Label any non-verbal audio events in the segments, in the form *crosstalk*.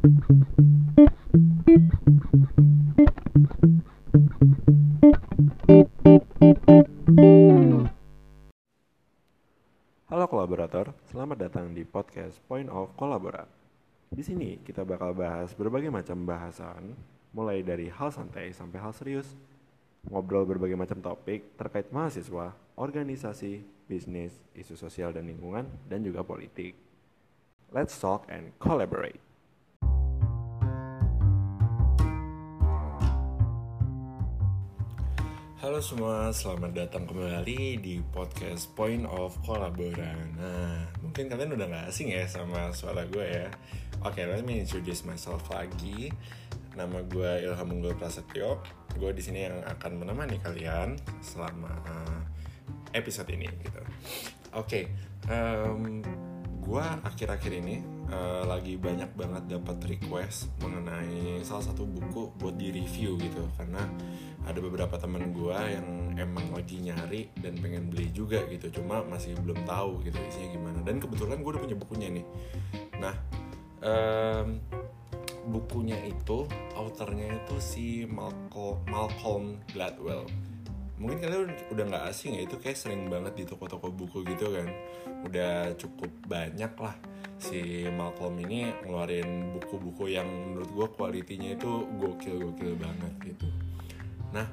Halo kolaborator, selamat datang di podcast Point of Collaborate. Di sini kita bakal bahas berbagai macam bahasan, mulai dari hal santai sampai hal serius. Ngobrol berbagai macam topik terkait mahasiswa, organisasi, bisnis, isu sosial dan lingkungan, dan juga politik. Let's talk and collaborate. Halo semua, selamat datang kembali di podcast Point of Collaboran. Nah, mungkin kalian udah gak asing ya sama suara gue ya. Oke, let me introduce myself lagi. Nama gue Ilham Unggul Prasetyo. Gue di sini yang akan menemani kalian selama uh, episode ini gitu. Oke, um, gue akhir-akhir ini uh, lagi banyak banget dapat request mengenai salah satu buku buat di review gitu karena ada beberapa teman gue yang emang lagi nyari dan pengen beli juga gitu cuma masih belum tahu gitu isinya gimana. Dan kebetulan gue udah punya bukunya nih. Nah um, bukunya itu authornya itu si Malcolm, Malcolm Gladwell. Mungkin kalian udah nggak asing ya itu kayak sering banget di toko-toko buku gitu kan. Udah cukup banyak lah. Si Malcolm ini ngeluarin buku-buku yang menurut gue kualitinya itu gokil-gokil banget gitu Nah,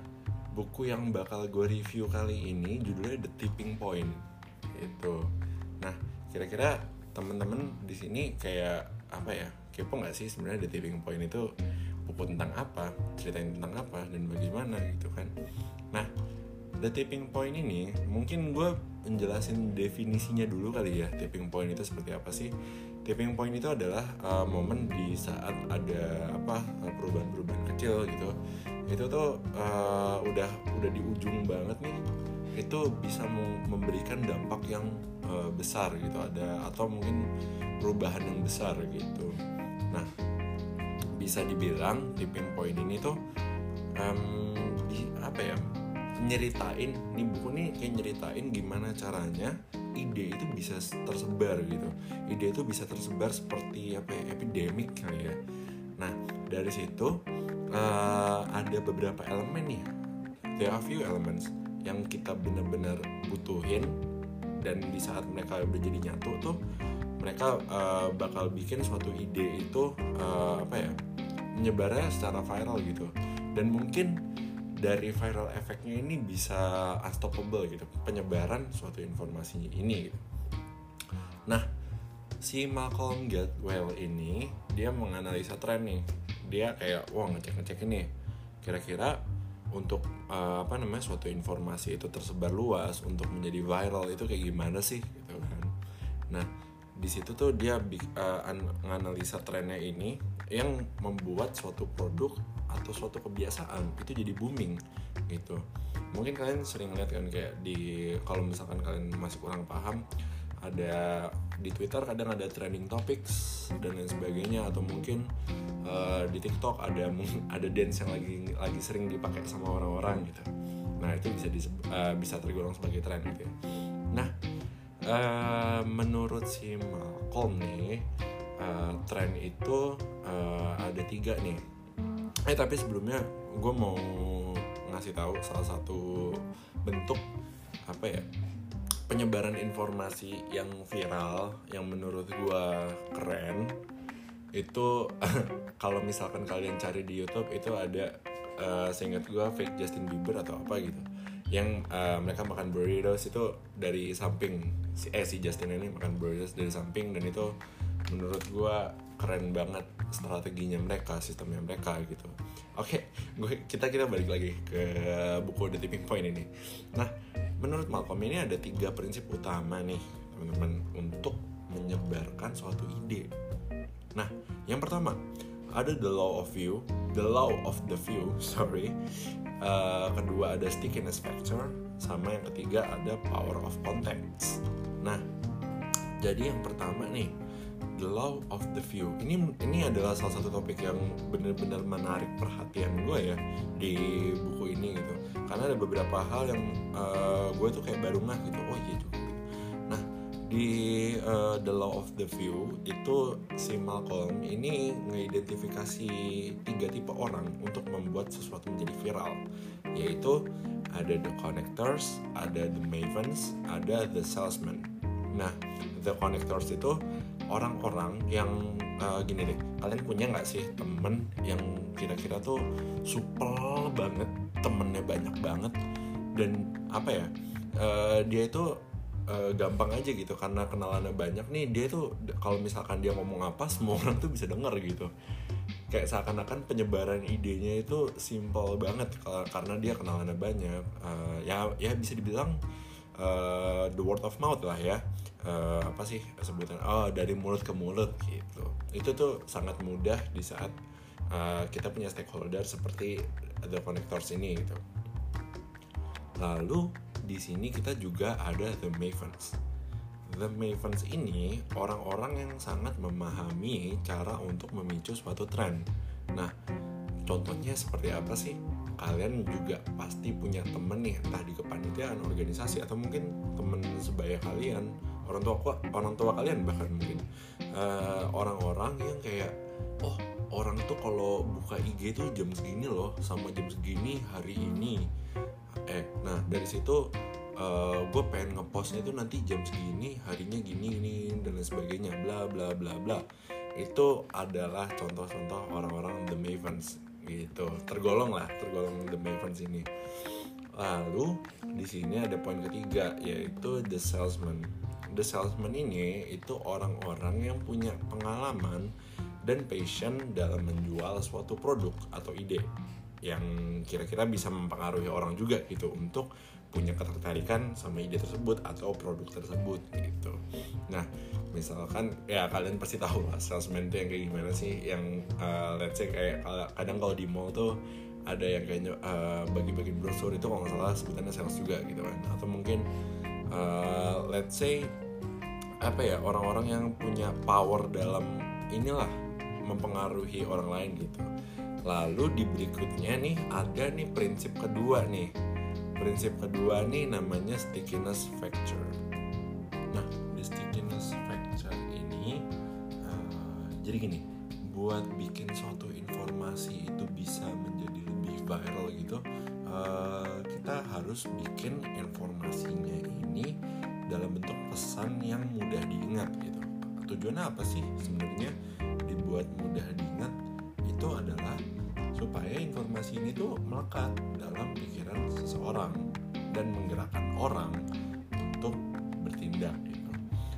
buku yang bakal gue review kali ini judulnya The Tipping Point. Itu. Nah, kira-kira temen-temen di sini kayak apa ya? Kepo nggak sih sebenarnya The Tipping Point itu buku tentang apa, ceritain tentang apa dan bagaimana gitu kan? Nah, The Tipping Point ini mungkin gue menjelasin definisinya dulu kali ya. Tipping Point itu seperti apa sih? Tipping point itu adalah uh, momen di saat ada apa perubahan-perubahan kecil gitu. Itu tuh uh, udah udah di ujung banget nih. Itu bisa memberikan dampak yang uh, besar gitu. Ada atau mungkin perubahan yang besar gitu. Nah bisa dibilang tipping point ini tuh um, di, apa ya nyeritain nih buku nih kayak nyeritain gimana caranya ide itu bisa tersebar gitu. Ide itu bisa tersebar seperti apa ya epidemik kali ya. Nah dari situ uh, ada beberapa elemen nih. There are few elements yang kita benar-benar butuhin dan di saat mereka udah jadi nyatu tuh mereka uh, bakal bikin suatu ide itu uh, apa ya menyebarnya secara viral gitu. Dan mungkin dari viral efeknya ini bisa unstoppable gitu. Penyebaran suatu informasinya ini gitu. Nah si Malcolm Gladwell ini dia menganalisa tren nih. Dia kayak wah ngecek ngecek ini. Kira-kira untuk uh, apa namanya suatu informasi itu tersebar luas untuk menjadi viral itu kayak gimana sih? Gitu kan. Nah di situ tuh dia uh, menganalisa trennya ini yang membuat suatu produk atau suatu kebiasaan itu jadi booming gitu mungkin kalian sering lihat kan kayak di kalau misalkan kalian masih kurang paham ada di Twitter kadang ada trending topics dan lain sebagainya atau mungkin uh, di TikTok ada *laughs* ada dance yang lagi lagi sering dipakai sama orang-orang gitu. Nah itu bisa di, uh, bisa tergolong sebagai tren gitu ya. Nah uh, menurut si Malcolm nih uh, tren itu uh, ada tiga nih. Eh tapi sebelumnya gue mau ngasih tahu salah satu bentuk apa ya penyebaran informasi yang viral yang menurut gue keren. Itu *laughs* kalau misalkan kalian cari di YouTube itu ada uh, seingat gue fake Justin Bieber atau apa gitu yang uh, mereka makan burritos itu dari samping. Si eh si Justin ini makan burritos dari samping dan itu menurut gue keren banget strateginya mereka sistemnya mereka gitu. Oke gue kita kita balik lagi ke buku The Tipping Point ini. Nah menurut Malcolm ini ada tiga prinsip utama nih teman-teman untuk menyebarkan suatu ide. Nah yang pertama ada the law of view the law of the view *laughs* sorry. Uh, kedua ada stickiness factor sama yang ketiga ada power of context. Nah jadi yang pertama nih the law of the view. Ini ini adalah salah satu topik yang benar-benar menarik perhatian gue ya di buku ini gitu. Karena ada beberapa hal yang uh, gue tuh kayak baru ngah gitu. Oh iya juga. Nah di uh, The Law of the View itu si Malcolm ini mengidentifikasi tiga tipe orang untuk membuat sesuatu menjadi viral. Yaitu ada the connectors, ada the mavens, ada the salesman. Nah, the connectors itu orang-orang yang uh, gini deh, kalian punya nggak sih temen yang kira-kira tuh super banget, temennya banyak banget dan apa ya, uh, dia itu uh, gampang aja gitu karena kenalannya banyak nih dia tuh kalau misalkan dia ngomong apa semua *laughs* orang tuh bisa denger gitu. Kayak seakan-akan penyebaran idenya itu simple banget karena dia kenalannya banyak uh, ya ya bisa dibilang uh, the word of mouth lah ya uh, apa sih sebutan oh dari mulut ke mulut gitu itu tuh sangat mudah di saat uh, kita punya stakeholder seperti the connectors ini gitu lalu di sini kita juga ada the mavens. The mavens ini orang-orang yang sangat memahami cara untuk memicu suatu tren. Nah, contohnya seperti apa sih? Kalian juga pasti punya temen nih, entah di kepanitiaan, organisasi, atau mungkin temen sebaya kalian, orang tua orang tua kalian bahkan mungkin uh, orang-orang yang kayak, oh orang tuh kalau buka IG tuh jam segini loh, sama jam segini hari ini. Eh nah dari situ uh, eh, gue pengen ngepostnya itu nanti jam segini harinya gini ini dan lain sebagainya bla bla bla bla. Itu adalah contoh-contoh orang-orang the mavens gitu. Tergolong lah tergolong the mavens ini. Lalu di sini ada poin ketiga yaitu the salesman the salesman ini itu orang-orang yang punya pengalaman dan passion dalam menjual suatu produk atau ide yang kira-kira bisa mempengaruhi orang juga gitu untuk punya ketertarikan sama ide tersebut atau produk tersebut gitu. Nah, misalkan ya kalian pasti tahu lah salesman itu yang kayak gimana sih yang uh, let's say kayak kadang kalau di mall tuh ada yang kayaknya uh, bagi-bagi brosur itu kalau nggak salah sebutannya sales juga gitu kan atau mungkin uh, let's say apa ya orang-orang yang punya power dalam inilah mempengaruhi orang lain gitu Lalu di berikutnya nih ada nih prinsip kedua nih. Prinsip kedua nih namanya stickiness factor. Nah, di stickiness factor ini uh, jadi gini, buat bikin suatu informasi itu bisa menjadi lebih viral gitu, uh, kita harus bikin informasinya ini dalam bentuk pesan yang mudah diingat gitu. Tujuannya apa sih sebenarnya dibuat mudah diingat? Itu adalah supaya informasi ini tuh melekat dalam pikiran seseorang dan menggerakkan orang untuk bertindak gitu.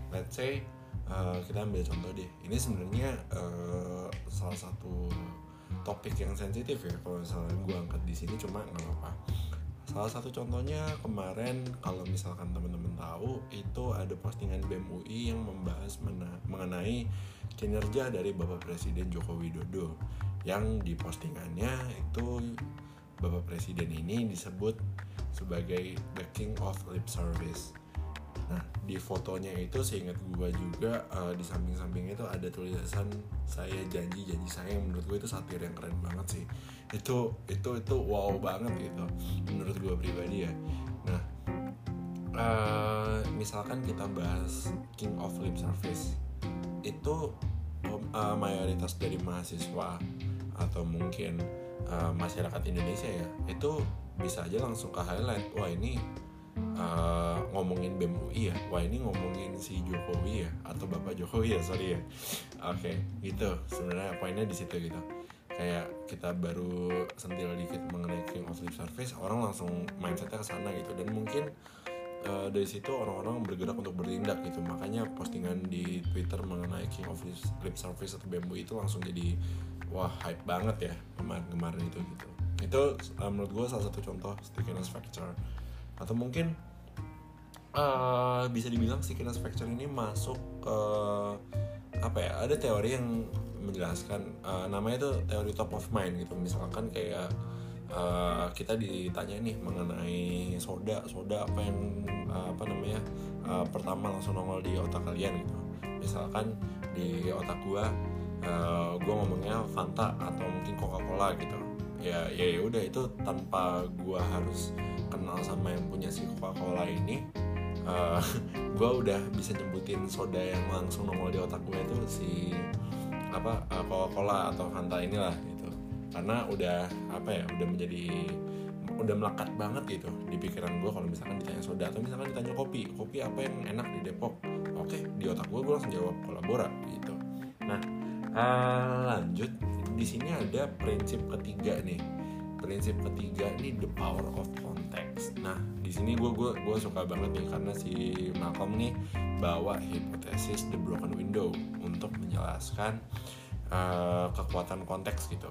Let's say uh, kita ambil contoh deh. Ini sebenarnya uh, salah satu topik yang sensitif ya kalau misalnya gue angkat di sini cuma nggak apa-apa. Salah satu contohnya kemarin kalau misalkan teman-teman tahu itu ada postingan BEM UI yang membahas mengenai kinerja dari Bapak Presiden Joko Widodo yang di postingannya itu Bapak Presiden ini disebut sebagai the king of lip service. Nah, di fotonya itu seingat gue juga uh, di samping-samping itu ada tulisan saya janji janji saya yang menurut gue itu satir yang keren banget sih. Itu itu itu wow banget gitu menurut gue pribadi ya. Nah, uh, misalkan kita bahas king of lip service itu uh, mayoritas dari mahasiswa atau mungkin uh, masyarakat Indonesia ya itu bisa aja langsung ke highlight wah ini uh, ngomongin BEM UI ya wah ini ngomongin si Jokowi ya atau Bapak Jokowi ya sorry ya. Oke okay, gitu. Sebenarnya poinnya di situ gitu. Kayak kita baru sentil dikit mengenai King of Lip Service orang langsung mindsetnya ke sana gitu. Dan mungkin uh, dari situ orang-orang bergerak untuk bertindak gitu. Makanya postingan di Twitter mengenai King of Lip Service atau bambu itu langsung jadi wah hype banget ya kemarin-kemarin itu gitu. Itu uh, menurut gue salah satu contoh stickiness factor. Atau mungkin uh, bisa dibilang stickiness factor ini masuk ke apa ya ada teori yang menjelaskan uh, namanya itu teori top of mind gitu. Misalkan kayak uh, kita ditanya nih mengenai soda soda apa yang uh, apa namanya uh, pertama langsung nongol di otak kalian gitu. Misalkan di otak gua uh, gua ngomongnya Fanta atau mungkin Coca Cola gitu. Ya ya ya udah itu tanpa gua harus kenal sama yang punya si Coca Cola ini *laughs* uh, gue udah bisa nyebutin soda yang langsung nongol di otak gue tuh si apa uh, Coca-Cola atau Fanta inilah gitu. Karena udah apa ya udah menjadi udah melekat banget gitu di pikiran gue kalau misalkan ditanya soda atau misalkan ditanya kopi. Kopi apa yang enak di Depok? Oke di otak gue gue langsung jawab kolabora gitu. Nah uh, lanjut. Di sini ada prinsip ketiga nih prinsip ketiga ini the power of context. Nah di sini gue gue gue suka banget nih karena si Malcolm nih bawa hipotesis the broken window untuk menjelaskan uh, kekuatan konteks gitu.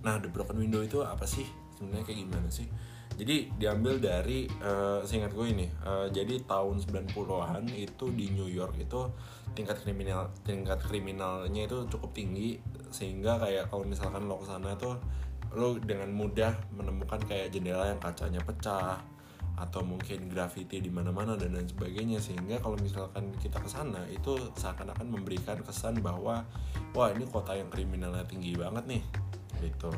Nah the broken window itu apa sih? Sebenarnya kayak gimana sih? Jadi diambil dari uh, seingat gue ini uh, jadi tahun 90-an itu di New York itu tingkat kriminal tingkat kriminalnya itu cukup tinggi sehingga kayak kalau misalkan lo ke sana tuh lo dengan mudah menemukan kayak jendela yang kacanya pecah atau mungkin graffiti di mana-mana dan lain sebagainya sehingga kalau misalkan kita ke sana itu seakan-akan memberikan kesan bahwa wah ini kota yang kriminalnya tinggi banget nih gitu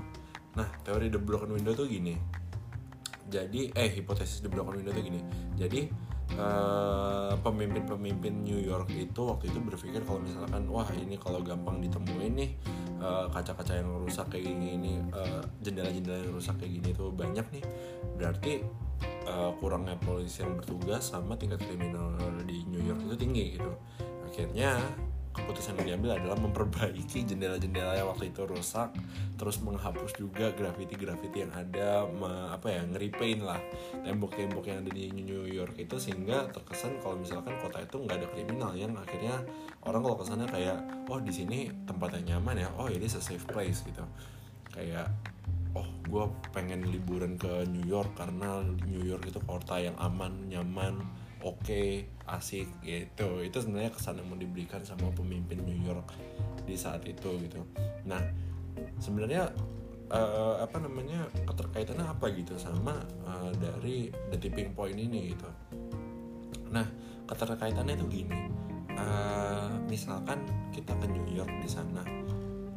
Nah, teori the broken window tuh gini. Jadi, eh hipotesis the broken window tuh gini. Jadi pemimpin pemimpin-pemimpin New York itu waktu itu berpikir kalau misalkan wah ini kalau gampang ditemuin nih uh, kaca-kaca yang rusak kayak gini ini uh, jendela-jendela yang rusak kayak gini tuh banyak nih. Berarti uh, kurangnya polisi yang bertugas sama tingkat kriminal di New York itu tinggi gitu. Akhirnya keputusan yang diambil adalah memperbaiki jendela-jendela yang waktu itu rusak terus menghapus juga graffiti-graffiti yang ada me, apa ya ngeripain lah tembok-tembok yang ada di New York itu sehingga terkesan kalau misalkan kota itu nggak ada kriminal yang akhirnya orang kalau ke sana kayak oh di sini tempat yang nyaman ya oh ini a safe place gitu. Kayak oh gue pengen liburan ke New York karena New York itu kota yang aman nyaman oke okay, asik gitu. Itu sebenarnya kesan yang mau diberikan sama pemimpin New York di saat itu gitu. Nah sebenarnya uh, apa namanya keterkaitannya apa gitu sama uh, dari the tipping point ini gitu. Nah keterkaitannya itu gini. Uh, misalkan kita ke New York di sana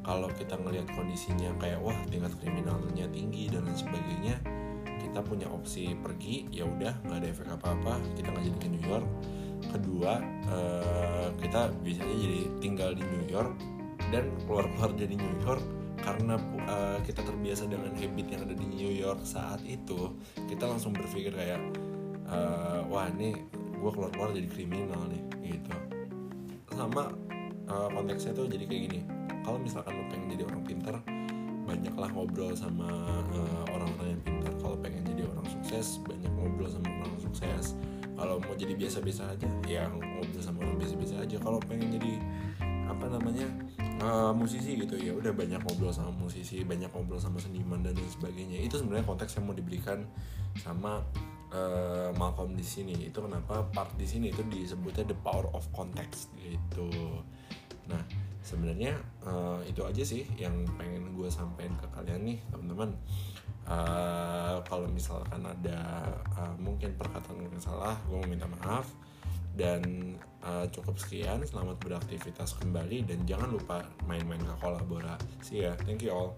kalau kita ngelihat kondisinya kayak wah tingkat kriminalnya tinggi dan lain sebagainya kita punya opsi pergi ya udah nggak ada efek apa apa kita jadi ke New York. Kedua uh, kita bisa jadi tinggal di New York dan keluar keluar dari New York karena uh, kita terbiasa dengan habit yang ada di New York saat itu kita langsung berpikir kayak uh, wah ini gue keluar keluar jadi kriminal nih gitu. Sama uh, konteksnya tuh jadi kayak gini. Kalau misalkan lo pengen jadi orang pintar banyaklah ngobrol sama uh, orang-orang yang pintar. Kalau pengen jadi orang sukses banyak ngobrol sama orang sukses. Kalau mau jadi biasa-biasa aja ya ngobrol sama orang biasa-biasa aja. Kalau pengen jadi apa namanya uh, musisi gitu ya udah banyak ngobrol sama musisi banyak ngobrol sama seniman dan lain sebagainya. Itu sebenarnya konteks yang mau diberikan sama uh, Malcolm di sini. Itu kenapa part di sini itu disebutnya the power of context gitu. Nah sebenarnya uh, itu aja sih yang pengen gue sampaikan ke kalian nih teman-teman. Uh, kalau misalkan ada uh, mungkin perkataan yang salah gue mau minta maaf. Dan uh, cukup sekian selamat beraktivitas kembali dan jangan lupa main-main ke kolaborasi ya. Thank you all.